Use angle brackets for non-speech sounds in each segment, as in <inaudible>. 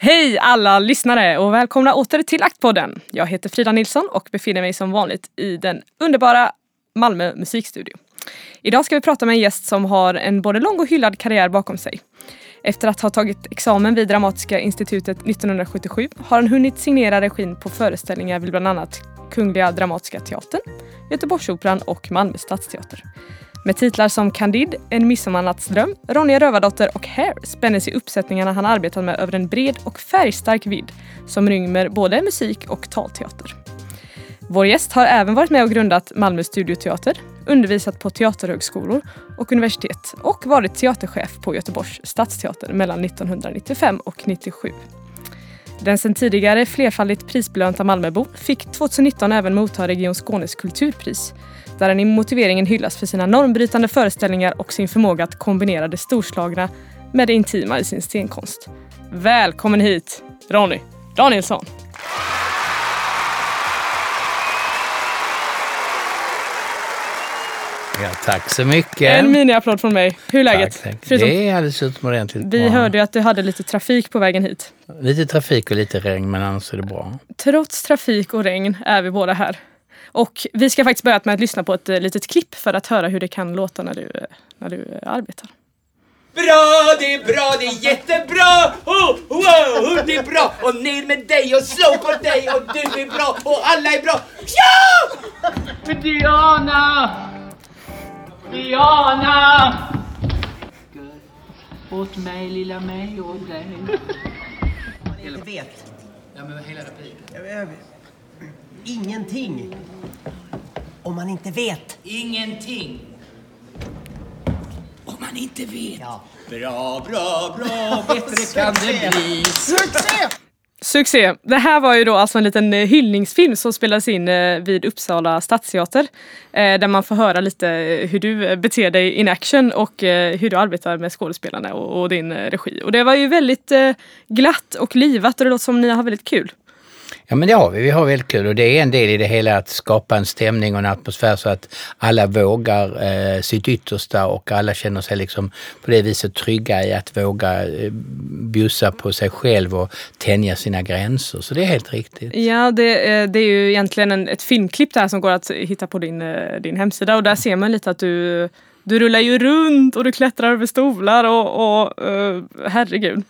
Hej alla lyssnare och välkomna åter till Aktpodden. Jag heter Frida Nilsson och befinner mig som vanligt i den underbara Malmö musikstudio. Idag ska vi prata med en gäst som har en både lång och hyllad karriär bakom sig. Efter att ha tagit examen vid Dramatiska institutet 1977 har han hunnit signera regin på föreställningar vid bland annat Kungliga Dramatiska Teatern, Göteborgsoperan och Malmö Stadsteater. Med titlar som Candide, En midsommarnattsdröm, Ronja Rövardotter och Hair spänner sig uppsättningarna han arbetat med över en bred och färgstark vidd som rymmer både musik och talteater. Vår gäst har även varit med och grundat Malmö Studioteater, undervisat på teaterhögskolor och universitet och varit teaterchef på Göteborgs stadsteater mellan 1995 och 97. Den sedan tidigare flerfaldigt prisbelönta Malmöbo fick 2019 även motta Region Skånes kulturpris där han i motiveringen hyllas för sina normbrytande föreställningar och sin förmåga att kombinera det storslagna med det intima i sin scenkonst. Välkommen hit, Ronny Danielsson! Ja, tack så mycket. En miniapplåd från mig. Hur är läget? Tack, tack. Det är alldeles utomordentligt Vi bra. hörde ju att du hade lite trafik på vägen hit. Lite trafik och lite regn, men annars är det bra. Trots trafik och regn är vi båda här. Och vi ska faktiskt börja med att lyssna på ett eh, litet klipp för att höra hur det kan låta när du, eh, när du eh, arbetar. Bra, det är bra, det är jättebra! Oh, wow, det är bra! Och ner med dig och slå på dig och du är bra och alla är bra! Ja! Men Diana! Diana! Åt mig, lilla mig och dig. inte vet. Ja, men hela repliken. Ingenting. Om man inte vet. Ingenting. Om man inte vet. Ja. Bra, bra, bra, bättre kan det bli. Succé! Det här var ju då alltså en liten eh, hyllningsfilm som spelades in eh, vid Uppsala stadsteater. eh, Där man får höra lite hur du beter dig in action och hur du arbetar med skådespelarna och, din regi. Och det var ju väldigt glatt och livat och det låter som ni har väldigt kul. Ja, men det har vi. Vi har väldigt kul och det är en del i det hela att skapa en stämning och en atmosfär så att alla vågar eh, sitt yttersta och alla känner sig liksom på det viset trygga i att våga eh, bjussa på sig själv och tänja sina gränser. Så det är helt riktigt. Ja, det, eh, det är ju egentligen en, ett filmklipp där som går att hitta på din, eh, din hemsida och där ser man lite att du du rullar ju runt och du klättrar över stolar och, och uh, herregud.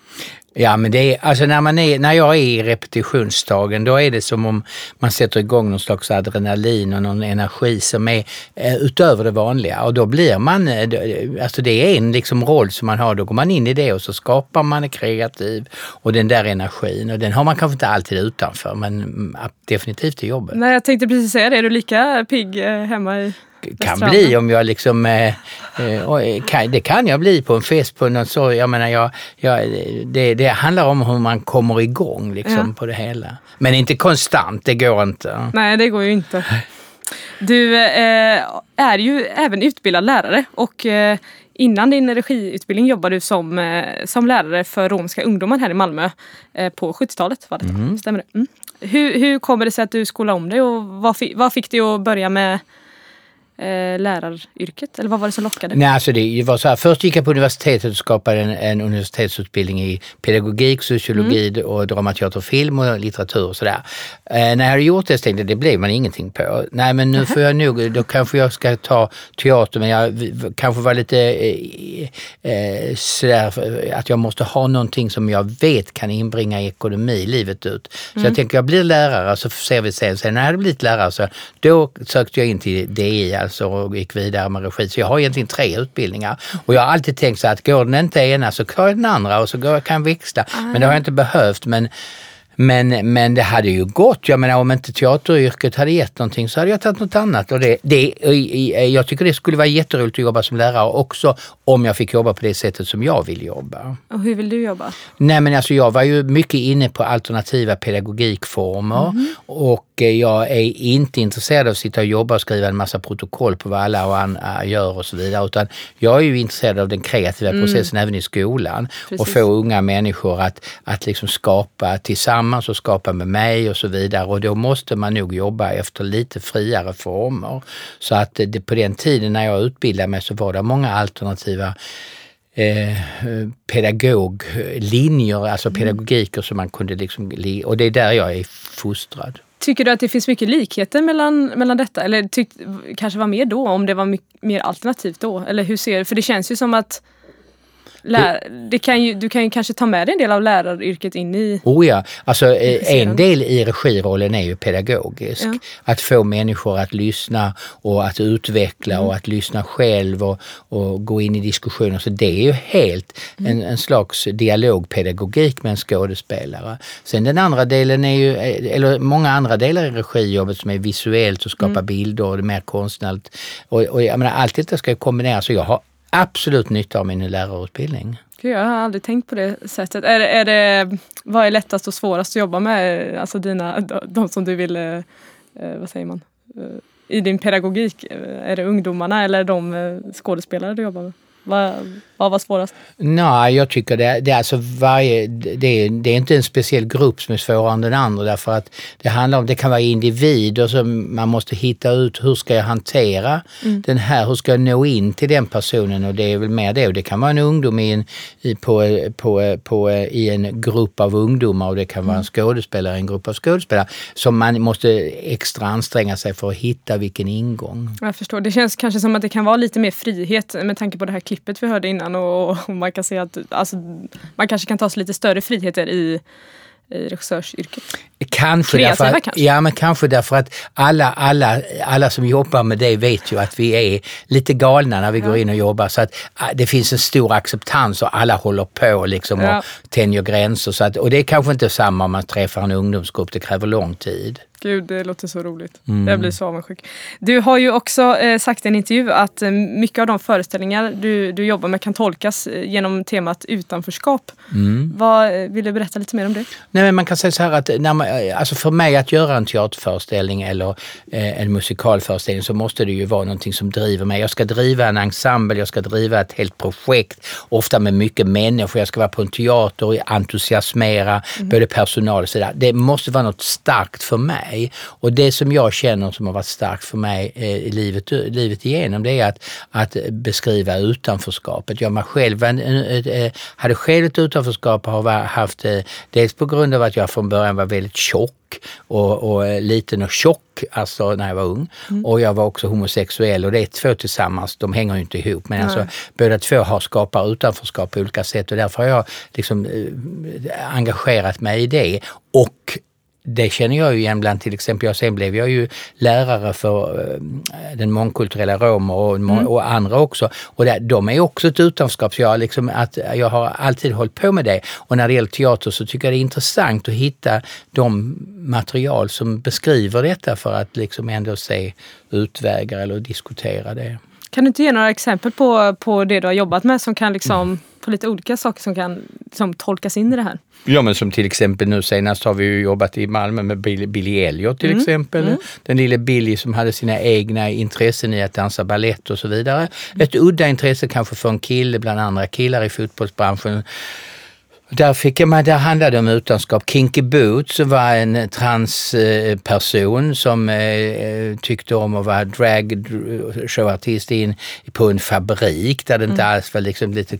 Ja, men det är, alltså när, man är, när jag är i repetitionsdagen då är det som om man sätter igång någon slags adrenalin och någon energi som är eh, utöver det vanliga. Och då blir man, eh, eh, alltså det är en liksom roll som man har, då går man in i det och så skapar man är kreativ och den där energin. Och den har man kanske inte alltid utanför men mm, definitivt i jobbet. Nej, jag tänkte precis säga det, är du lika pigg eh, hemma i kan bli om jag liksom, eh, eh, kan, det kan jag bli på en fest på något så, jag menar jag, jag, det, det handlar om hur man kommer igång liksom ja. på det hela. Men inte konstant, det går inte. Nej, det går ju inte. Du eh, är ju även utbildad lärare och eh, innan din regiutbildning jobbade du som, eh, som lärare för romska ungdomar här i Malmö eh, på 70-talet. Var det mm. Stämmer det? Mm. Hur, hur kommer det sig att du skolade om dig och vad, vad fick dig att börja med eh, läraryrket? Eller vad var det som lockade? Nej, alltså det var så här. Först gick jag på universitetet och skapade en, en universitetsutbildning i pedagogik, sociologi mm. och dramateater, film och litteratur och sådär. Eh, när jag hade gjort det så tänkte jag det blev man ingenting på. Nej, men nu får jag nog, då kanske jag ska ta teater, men jag kanske var lite eh, eh, sådär att jag måste ha någonting som jag vet kan inbringa ekonomi livet ut. Så mm. jag tänker jag blir lärare så ser vi sen. Sen när jag hade blivit lärare så då sökte jag in till DI alltså och gick vidare med regi. Så jag har egentligen tre utbildningar. Och jag har alltid tänkt så att går den inte ena så jag den andra och så går, kan jag växla. Men det har jag inte behövt. Men Men, men det hade ju gått. Jag menar om inte teateryrket hade gett någonting så hade jag tagit något annat. Och det, det, jag tycker det skulle vara jätteroligt att jobba som lärare också om jag fick jobba på det sättet som jag vill jobba. Och hur vill du jobba? Nej men alltså jag var ju mycket inne på alternativa pedagogikformer mm. och eh, jag är inte intresserad av att sitta och jobba och skriva en massa protokoll på vad alla och andra gör och så vidare. Utan jag är ju intresserad av den kreativa mm. processen även i skolan Precis. och få unga människor att, att liksom skapa tillsammans och skapa med mig och så vidare. Och då måste man nog jobba efter lite friare former. Så att det, på den tiden när jag utbildade mig så var det många alternativa eh, pedagoglinjer, alltså mm. pedagogiker som man kunde liksom, och det är där jag är fostrad. Tycker du att det finns mycket likheter mellan, mellan detta? Eller tyck, kanske var mer då, om det var mycket, mer alternativt då? Eller hur ser För det känns ju som att Lär, det kan ju, du kan ju kanske ta med dig en del av läraryrket in i... Oh ja, alltså eh, en del i regirollen är ju pedagogisk. Ja. Att få människor att lyssna och att utveckla mm. och att lyssna själv och, och, gå in i diskussioner. Så det är ju helt mm. en, en slags dialogpedagogik med en skådespelare. Sen den andra delen är ju, eh, eller många andra delar i regijobbet som är visuellt och skapa mm. bilder och det är mer konstnärligt. Och, och jag menar, allt detta ska kombineras. Så jag har absolut nytta av min lärarutbildning. Gud, jag har aldrig tänkt på det sättet. Är, är det, vad är lättast och svårast att jobba med? Alltså dina, de som du vill, eh, eh, vad säger man, eh, i din pedagogik? Är det ungdomarna eller de skådespelare du jobbar med? Vad, vad var svårast? Nej, jag tycker det, det, är alltså varje, det, det är inte en speciell grupp som är svårare än den andra därför att det handlar om, det kan vara individer som man måste hitta ut hur ska jag hantera mm. den här, hur ska jag nå in till den personen och det är väl mer det. Och det kan vara en ungdom i en, på, på, på, i en grupp av ungdomar och det kan vara en mm. skådespelare i en grupp av skådespelare som man måste extra anstränga sig för att hitta vilken ingång. Jag förstår. Det känns kanske som att det kan vara lite mer frihet med tanke på det här klippet vi hörde innan och, och man kan se att alltså, man kanske kan ta sig lite större friheter i i regissörsyrket? Kanske därför, att, kanske? Ja, men kanske därför att alla, alla, alla som jobbar med det vet ju att vi är lite galna när vi ja. går in och jobbar. Så att ah, det finns en stor acceptans och alla håller på liksom ja. och tänjer gränser. Så att, och det är kanske inte samma om man träffar en ungdomsgrupp, det kräver lång tid. Gud, det låter så roligt. Mm. Jag blir så avundsjuk. Du har ju också eh, sagt i en intervju att eh, mycket av de föreställningar du, du jobbar med kan tolkas eh, genom temat utanförskap. Mm. Vad, eh, vill du berätta lite mer om det? Nej, men man kan säga så här att när man, eh, alltså för mig att göra en teaterföreställning eller eh, en musikalföreställning så måste det ju vara någonting som driver mig. Jag ska driva en ensemble, jag ska driva ett helt projekt, ofta med mycket människor. Jag ska vara på en teater och entusiasmera mm. både personal och sådär. Det måste vara något starkt för mig mig. Och det som jag känner som har varit starkt för mig eh, i livet, livet igenom det är att, att beskriva utanförskapet. Jag själv, eh, hade själv ett utanförskap och har haft det dels på grund av att jag från början var väldigt tjock och, och liten och tjock, alltså när jag var ung. Mm. Och jag var också homosexuell och det är två tillsammans, de hänger ju inte ihop. Men alltså, båda två har skapar utanförskap på olika sätt och därför har jag liksom, eh, engagerat mig i det. Och det känner jag ju igen bland till exempel, jag, sen blev jag ju lärare för uh, den mångkulturella romer och, mm. och, andra också. Och det, de är också ett utanförskap, så jag, liksom, att, jag har alltid hållit på med det. Och när det gäller teater så tycker jag det är intressant att hitta de material som beskriver detta för att liksom ändå se utvägar eller diskutera det. Kan du inte ge några exempel på, på det du har jobbat med som kan liksom, mm. På lite olika saker som kan som tolkas in i det här? Ja men som till exempel nu senast har vi ju jobbat i Malmö med Billy, Billy Elliot till mm. exempel. Mm. Den lille Billy som hade sina egna intressen i att dansa ballett och så vidare. Mm. Ett udda intresse kanske för en kille bland andra killar i fotbollsbranschen där, fick jag, där handlade det om utanskap. Kinky Boots var en transperson som eh, tyckte om att vara dragshowartist in på en fabrik där det inte mm. alls var liksom lite,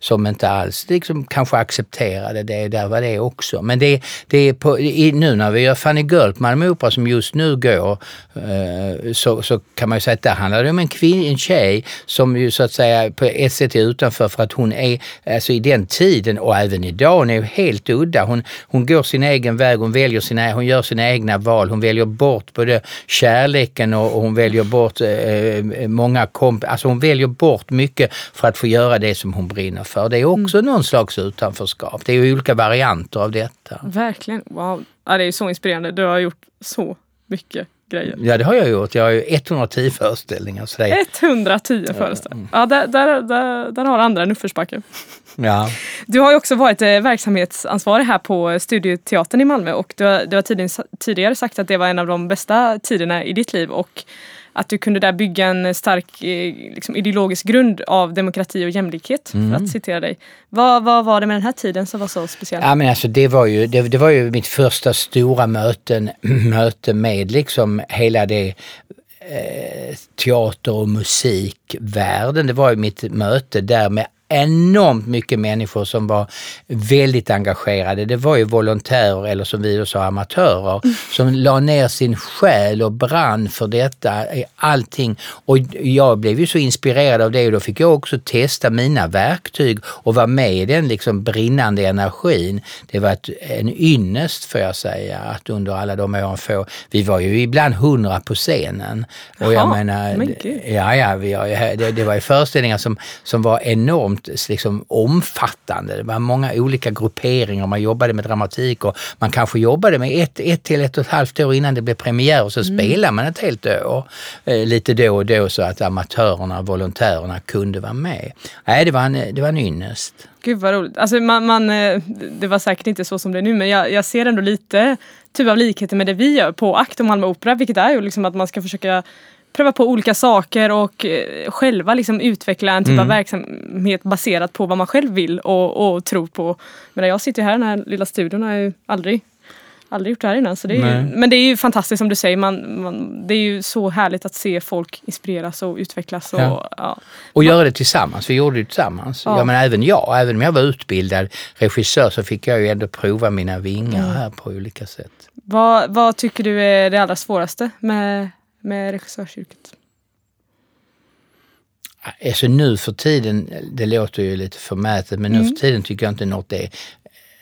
som inte alls liksom kanske accepterade det. Där var det också. Men det, det är på, i, nu när vi gör Funny Girl på Malmö Opera som just nu går eh, så, så kan man ju säga att där handlar det om en, kvinn, en tjej som ju så att säga på ett sätt är utanför för att hon är, alltså i den tiden och även idag. Hon är ju helt udda. Hon, hon går sin egen väg, hon väljer sina, hon gör sina egna val. Hon väljer bort både kärleken och, och hon väljer bort eh, många kompisar. Alltså hon väljer bort mycket för att få göra det som hon brinner för. Det är också mm. någon slags utanförskap. Det är ju olika varianter av detta. Verkligen. Wow. Ja, det är så inspirerande. Du har gjort så mycket grejer. Ja det har jag gjort. Jag har ju 110 föreställningar. Så det... 110 föreställningar. Ja, där, där, där, där har andra en uppförsbacke. Ja. Du har ju också varit eh, verksamhetsansvarig här på Studioteatern i Malmö och du har, du har tidigare sagt att det var en av de bästa tiderna i ditt liv och att du kunde där bygga en stark eh, liksom, ideologisk grund av demokrati och jämlikhet, mm. för att citera dig. Vad, vad var det med den här tiden som var så speciellt? Ja, men alltså, det, var ju, det, det var ju mitt första stora möten, <clears throat> möte med liksom hela det eh, teater och musikvärlden. Det var ju mitt möte där med enormt mycket människor som var väldigt engagerade. Det var ju volontärer, eller som vi då sa amatörer, mm. som la ner sin själ och brann för detta, allting. Och jag blev ju så inspirerad av det och då fick jag också testa mina verktyg och vara med i den liksom brinnande energin. Det var ett, en ynnest får jag säga, att under alla de åren få, vi var ju ibland hundra på scenen. Och jag Jaha, menar, men ja, ja, vi, det, det var ju föreställningar som, som var enormt enormt liksom, omfattande. Det var många olika grupperingar. Man jobbade med dramatik och man kanske jobbade med ett, ett till ett och ett halvt år innan det blev premiär och så mm. spelade man ett helt år. Eh, lite då och då så att amatörerna, volontärerna kunde vara med. Nej, det var en, det var en ynnest. Gud vad roligt. Alltså man, man, eh, det var säkert inte så som det är nu men jag, jag ser ändå lite typ av likheter med det vi gör på Akt och Malmö Opera vilket är ju liksom att man ska försöka pröva på olika saker och eh, själva liksom utveckla en typ mm. av verksamhet baserat på vad man själv vill och, och tror på. Men jag sitter här i den här lilla studion och har ju aldrig aldrig gjort det här innan. Så det är ju, men det är ju fantastiskt som du säger. Man, man, det är ju så härligt att se folk inspireras och utvecklas. Och, ja. Ja. och göra det tillsammans. Vi gjorde det tillsammans. Ja. ja. men även jag, även om jag var utbildad regissör så fick jag ju ändå prova mina vingar mm. här på olika sätt. Vad, vad tycker du är det allra svåraste med med regissörsyrket? Alltså nu för tiden, det låter ju lite förmätet, men mm. nu för tiden tycker jag inte något är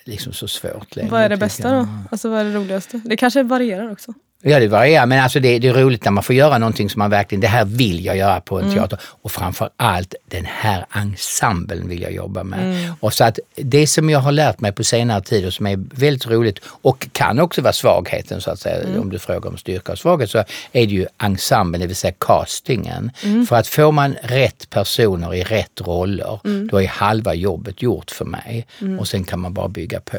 liksom så svårt längre. Vad är det bästa då? Alltså vad är det roligaste? Det kanske varierar också? Ja, det varierar, men alltså det, det, är roligt när man får göra någonting som man verkligen, det här vill jag göra på en mm. teater. Och framför allt den här ensemblen vill jag jobba med. Mm. Och så att det som jag har lärt mig på senare tid och som är väldigt roligt och kan också vara svagheten så att säga, mm. om du frågar om styrka och svaghet, så är det ju ensemblen, det vill säga castingen. Mm. För att får man rätt personer i rätt roller, mm. då är halva jobbet gjort för mig. Mm. Och sen kan man bara bygga på.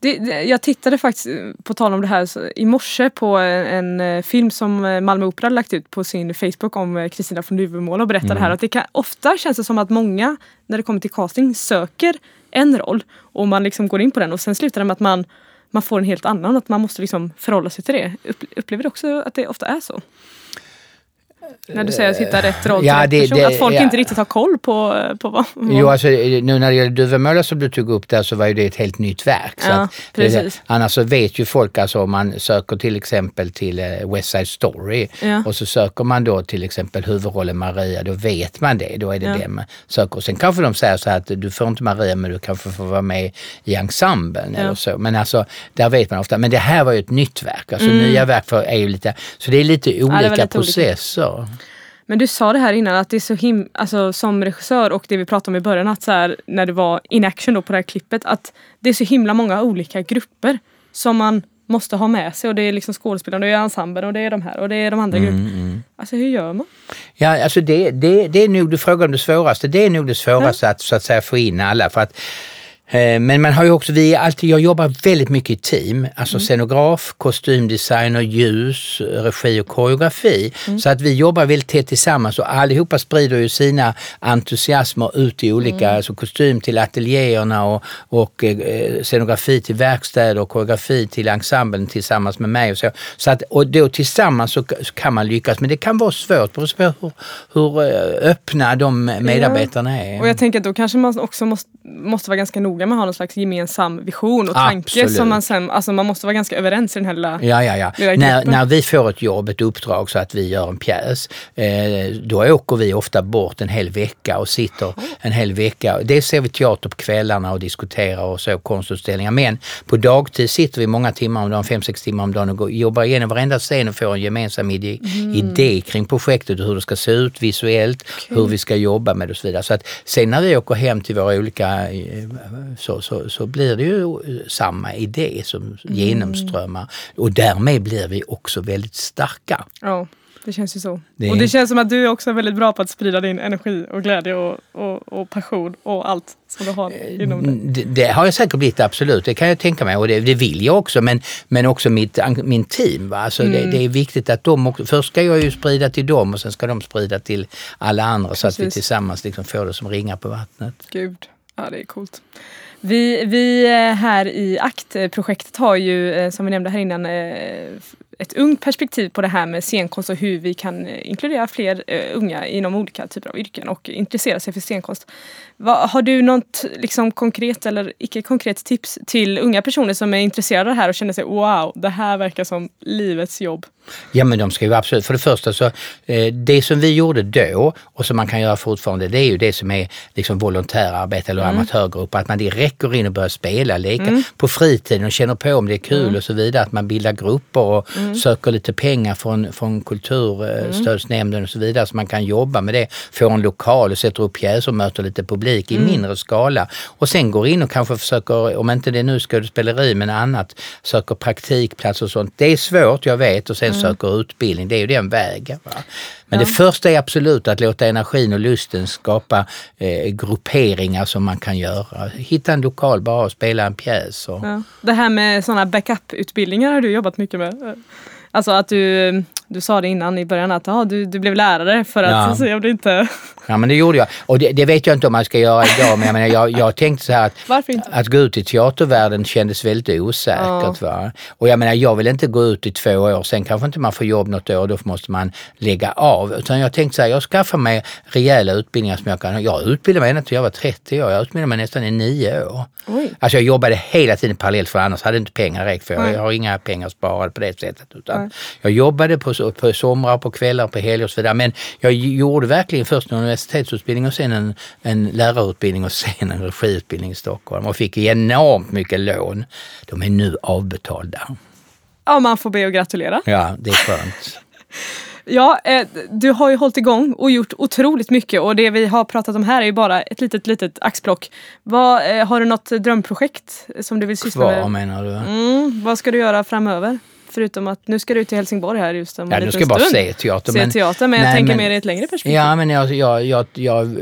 Det, det, jag tittade faktiskt, eh, på tal om det här, så, i morse på en, en, eh, film som eh, Malmö Opera lagt ut på sin Facebook om Kristina von Duvemåla och berättade mm. här att det kan, ofta känns det som att många när det kommer till casting söker en roll och man liksom går in på den och sen slutar det med att man, man får en helt annan, att man måste liksom förhålla sig till det. Upplever du också att det ofta är så? När du säger att hitta rätt roll ja, till rätt person. Det, att folk ja. inte riktigt har koll på, på vad... Jo, alltså nu när det gäller Duvemåla som du tog upp där så var ju det ett helt nytt verk. Ja, det, annars så vet ju folk alltså om man söker till exempel till uh, West Side Story ja. och så söker man då till exempel huvudrollen Maria, då vet man det. Då är det ja. det man söker. Och sen kanske de säger så här att du får inte Maria men du kanske får vara med i ensemblen eller så. Men alltså, där vet man ofta. Men det här var ju ett nytt verk. Alltså mm. nya verk för, är ju lite, så det är lite olika processer. Olika. Men du sa det här innan att det är så him alltså som regissör och det vi pratade om i början att så här, när det var in action då på det här klippet att det är så himla många olika grupper som man måste ha med sig och det är liksom skådespelarna, det är ensemblen och det är de här och det är de andra mm, grupperna. Mm. Alltså hur gör man? Ja, alltså det, det, det är nog, du frågar om det svåraste, det är nog det svåraste ja. att så att säga få in alla för att men man har ju också, vi alltid, jag jobbar väldigt mycket i team, alltså mm. scenograf, kostymdesigner, ljus, regi och koreografi. Mm. Så att vi jobbar väldigt tätt tillsammans och allihopa sprider ju sina entusiasmer ut i olika, mm. alltså kostym till ateljéerna och, och eh, scenografi till verkstäder och koreografi till ensemblen tillsammans med mig och så. så att, och då tillsammans så, så kan man lyckas, men det kan vara svårt beroende på hur, hur eh, öppna de medarbetarna är. Och jag tänker att då kanske man också måste, måste vara ganska noga noga med att ha någon slags gemensam vision och tanke. Absolut. Som man, sen, alltså man måste vara ganska överens i den här lilla... Ja, ja, ja. lilla När, när vi får ett jobb, ett uppdrag så att vi gör en pjäs, eh, då åker vi ofta bort en hel vecka och sitter en hel vecka. Dels ser vi teater på kvällarna och diskuterar och så konstutställningar. Men på dagtid sitter vi många timmar om dagen, fem, sex timmar om dagen och går, jobbar igenom varenda scen och får en gemensam idé, Mm. idé kring projektet och hur det ska se ut visuellt, hur vi ska jobba med det och så vidare. Så att sen när vi åker hem till våra olika eh, så, så, så blir det ju eh, samma idé som Mm. genomströmmar och därmed blir vi också väldigt starka. Ja, det känns ju så. Det- Och det känns som att du är också väldigt bra på att sprida din energi och glädje och, och, och passion och allt som du har inom dig. Det, det har jag säkert blivit, absolut. Det kan jag tänka mig och det, det vill jag också. Men, men också mitt, min team. Va? Alltså Mm. det, är viktigt att de också, först ska jag ju sprida till dem och sen ska de sprida till alla andra så att vi Precis. tillsammans liksom får det som ringar på vattnet. Gud, ja det är coolt. Vi, vi eh, här i ACT-projektet har ju, eh, som vi nämnde här innan, eh, ett ungt perspektiv på det här med scenkonst och hur vi kan eh, inkludera fler eh, unga inom olika typer av yrken och intressera sig för scenkonst. Vad- har du något liksom, konkret eller icke konkret tips till unga personer som är intresserade av det här och känner sig wow, det här verkar som livets jobb? Ja men de ska ju absolut, för det första så, eh, det som vi gjorde då och som man kan göra fortfarande det är ju det som är liksom volontärarbete eller amatörgrupper. Att man direkt går in och börjar spela, leka på fritiden och känner på om det är kul och så vidare. Att man bildar grupper och söker lite pengar från, från kulturstödsnämnden och så vidare så man kan jobba med det. Får en lokal och sätter upp pjäser och möter lite publik i mindre skala. Och sen går in och kanske försöker, om inte det är nu skådespeleri men annat, söker praktikplats och sånt. Det är svårt, jag vet, och sen söker utbildning. Det är ju den vägen. Va? Men det första är absolut att låta energin och lusten skapa eh, grupperingar som man kan göra. Hitta en lokal bara och spela en pjäs. Och, Ja. Det här med sådana backup-utbildningar har du jobbat mycket med. Alltså att du, du sa det innan i början att ja, du, du blev lärare för att Ja. se om det inte... Ja men det gjorde jag. Och det, det vet jag inte om man ska göra idag men jag, menar, jag, jag tänkte så här att, inte? att gå ut i teatervärlden kändes väldigt osäkert. Va? Och jag menar jag vill inte gå ut i två år, sen kanske inte man får jobb något år, då måste man lägga av. Utan jag tänkte så här, jag skaffar mig rejäla utbildningar som jag kan. Jag utbildade mig ända till jag var 30 år, jag utbildade mig nästan i nio år. Oj. Alltså jag jobbade hela tiden parallellt för annars hade inte pengar räckt för jag, jag har inga pengar sparade på det sättet. Utan jag jobbade på, på somrar, på kvällar, på helger och så vidare. Men jag gjorde verkligen först en universitetsutbildning och sen en, en lärarutbildning och sen en regiutbildning i Stockholm och fick enormt mycket lån. De är nu avbetalda. Ja, man får be och gratulera. Ja, det är skönt. <laughs> Ja, eh, du har ju hållit igång och gjort otroligt mycket och det vi har pratat om här är ju bara ett litet, litet axplock. Vad, eh, har du något drömprojekt som du vill syssla Kvar med? menar du? Mm, vad ska du göra framöver? Förutom att nu ska du till Helsingborg här just om Ja, en nu liten ska jag bara stund. se teater. Se teater, men jag Nej, tänker men- mer i ett längre perspektiv. Ja, men jag, jag, jag, jag,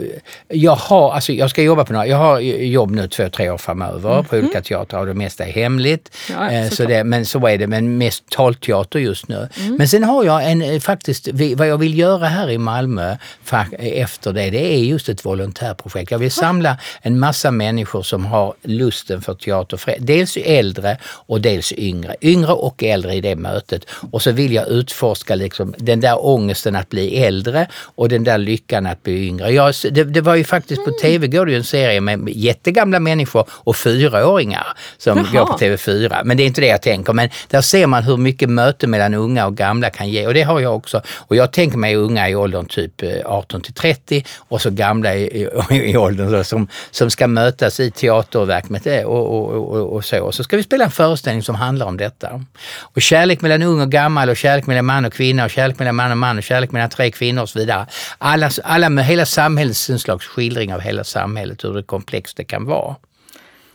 jag har, alltså jag ska jobba på några, jag har jobb nu två, tre år framöver på olika teatrar och det mesta är hemligt. Mhm. Ja, Eh, så det, men så är det, men mest talteater just nu. Mm. Men sen har jag en, eh, faktiskt, vad jag vill göra här i Malmö fa- efter det, det är just ett volontärprojekt. Jag vill samla en massa människor som har lusten för teater, dels äldre och dels yngre. Yngre och äldre i det mötet. Och så vill jag utforska liksom den där ångesten att bli äldre och den där lyckan att bli yngre. Jag, det, det var ju faktiskt på tv går det ju en serie med jättegamla människor och fyraåringar som Jaha. går på TV4. Men det är inte det jag tänker. Men där ser man hur mycket möte mellan unga och gamla kan ge och det har jag också. Och jag tänker mig unga i åldern typ eh, 18 till 30 och så gamla i, i, <laughs> i åldern så, som, som ska mötas i teaterverk med det och, och, och, och så. Och så ska vi spela en föreställning som handlar om detta. Och kärlek mellan ung och gammal och kärlek mellan man och kvinna och kärlek mellan man och man och kärlek mellan tre kvinnor och så vidare. Alla, alla med hela samhällets en slags skildring av hela samhället, hur det komplext det kan vara.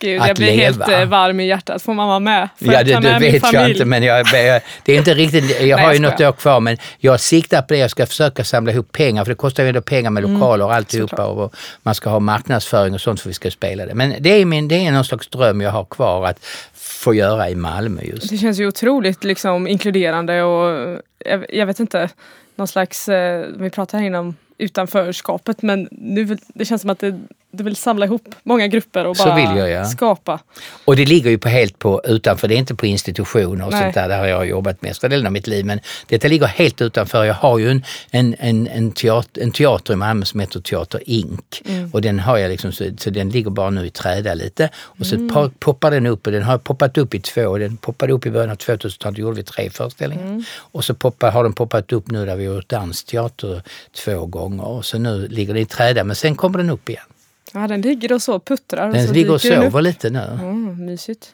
Gud, att jag blir helt leva. eh, varm i hjärtat. Får man vara med? Får Ja, det, det vet jag inte men jag, jag, det är inte riktigt, jag <laughs> Nej, har ju något år kvar men jag siktar på det. Jag ska försöka samla ihop pengar för det kostar ju ändå pengar med lokaler och alltihopa Mm, och man ska ha marknadsföring och sånt för vi ska spela det. Men det är, min, det är någon slags dröm jag har kvar att få göra i Malmö just. Det känns ju otroligt liksom, inkluderande och jag, jag vet inte, någon slags, eh, vi pratade här innan utanförskapet men nu det känns som att det, du vill samla ihop många grupper och bara jag, ja. skapa. Och det ligger ju på helt på utanför, det är inte på institutioner och Nej. sånt där, där har jag jobbat mesta delen av mitt liv. Men detta ligger helt utanför. Jag har ju en, en, en, en, teater, en teater i Malmö som heter Teater Ink. Och den har jag liksom, så, så den ligger bara nu i träda lite. Och så po- poppar den upp och den har poppat upp i två. Den poppade upp i början av 2000-talet, gjorde vi tre föreställningar. Och så poppar, har den poppat upp nu där vi har gjort dansteater två gånger. Och så nu ligger den i träda, men sen kommer den upp igen. Ja, den ligger och så puttrar. och Den så ligger och upp. sover lite nu. Mm, mysigt.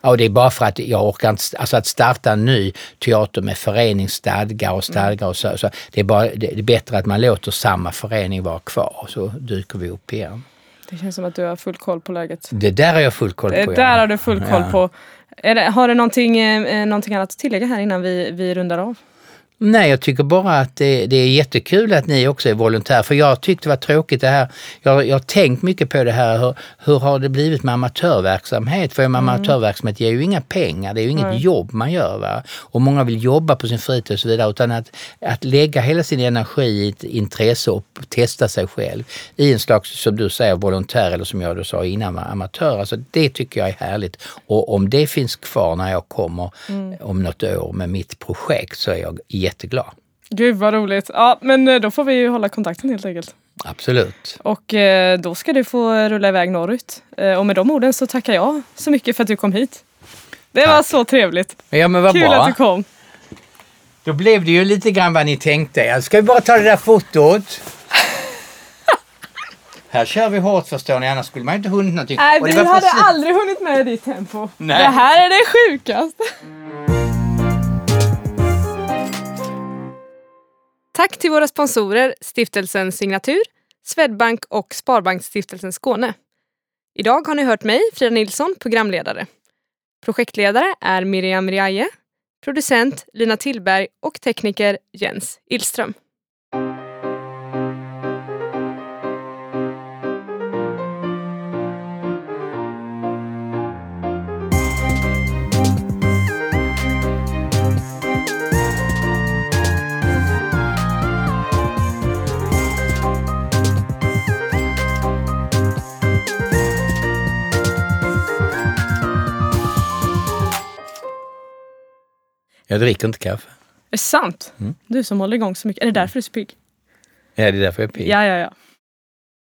Ja, och det är bara för att jag orkar inte, alltså att starta en ny teater med föreningsstadgar och stadgar och så, så det är bara, det är bättre att man låter samma förening vara kvar så dyker vi upp igen. Det känns som att du har full koll på läget. Det där har jag full koll Det på. där har du full koll Ja. på. Är det, har du någonting, eh, någonting annat att tillägga här innan vi, vi rundar av? Nej, jag tycker bara att det, det är jättekul att ni också är volontär. För jag tyckte det var tråkigt det här. Jag, jag har tänkt mycket på det här. Hur, hur har det blivit med amatörverksamhet? För amatörverksamhet ger ju inga pengar. Det är ju inget Nej. jobb man gör. Va? Och många vill jobba på sin fritid och så vidare. Utan att, att lägga hela sin energi i ett intresse och testa sig själv i en slags, som du säger, volontär eller som jag då sa innan, amatör. Alltså det tycker jag är härligt. Och om det finns kvar när jag kommer om något år med mitt projekt så är jag jätteglad. Gud vad roligt. Ja, men eh, då får vi ju hålla kontakten helt enkelt. Absolut. Och eh, då ska du få rulla iväg norrut. Eh, och med de orden så tackar jag så mycket för att du kom hit. Det var Tack. så trevligt. Ja men vad Kul bra. att du kom. Då blev det ju lite grann vad ni tänkte. Ja, Ska vi bara ta det där fotot? <laughs> Här kör vi hårt förstår ni, annars skulle man inte hunnit någonting. Nej, vi var hade precis- aldrig hunnit med ditt tempo. Nej. Det här är det sjukaste. Tack till våra sponsorer Stiftelsen Signatur, Swedbank och Sparbanksstiftelsen Skåne. Idag har ni hört mig, Frida Nilsson, programledare. Projektledare är Miriam Riaje, producent Lina Tillberg och tekniker Jens Illström. Jag dricker inte kaffe. Är det sant? Du som håller igång så mycket. Är det därför du är så pigg? Ja, det är därför jag är pigg. Ja, ja, ja.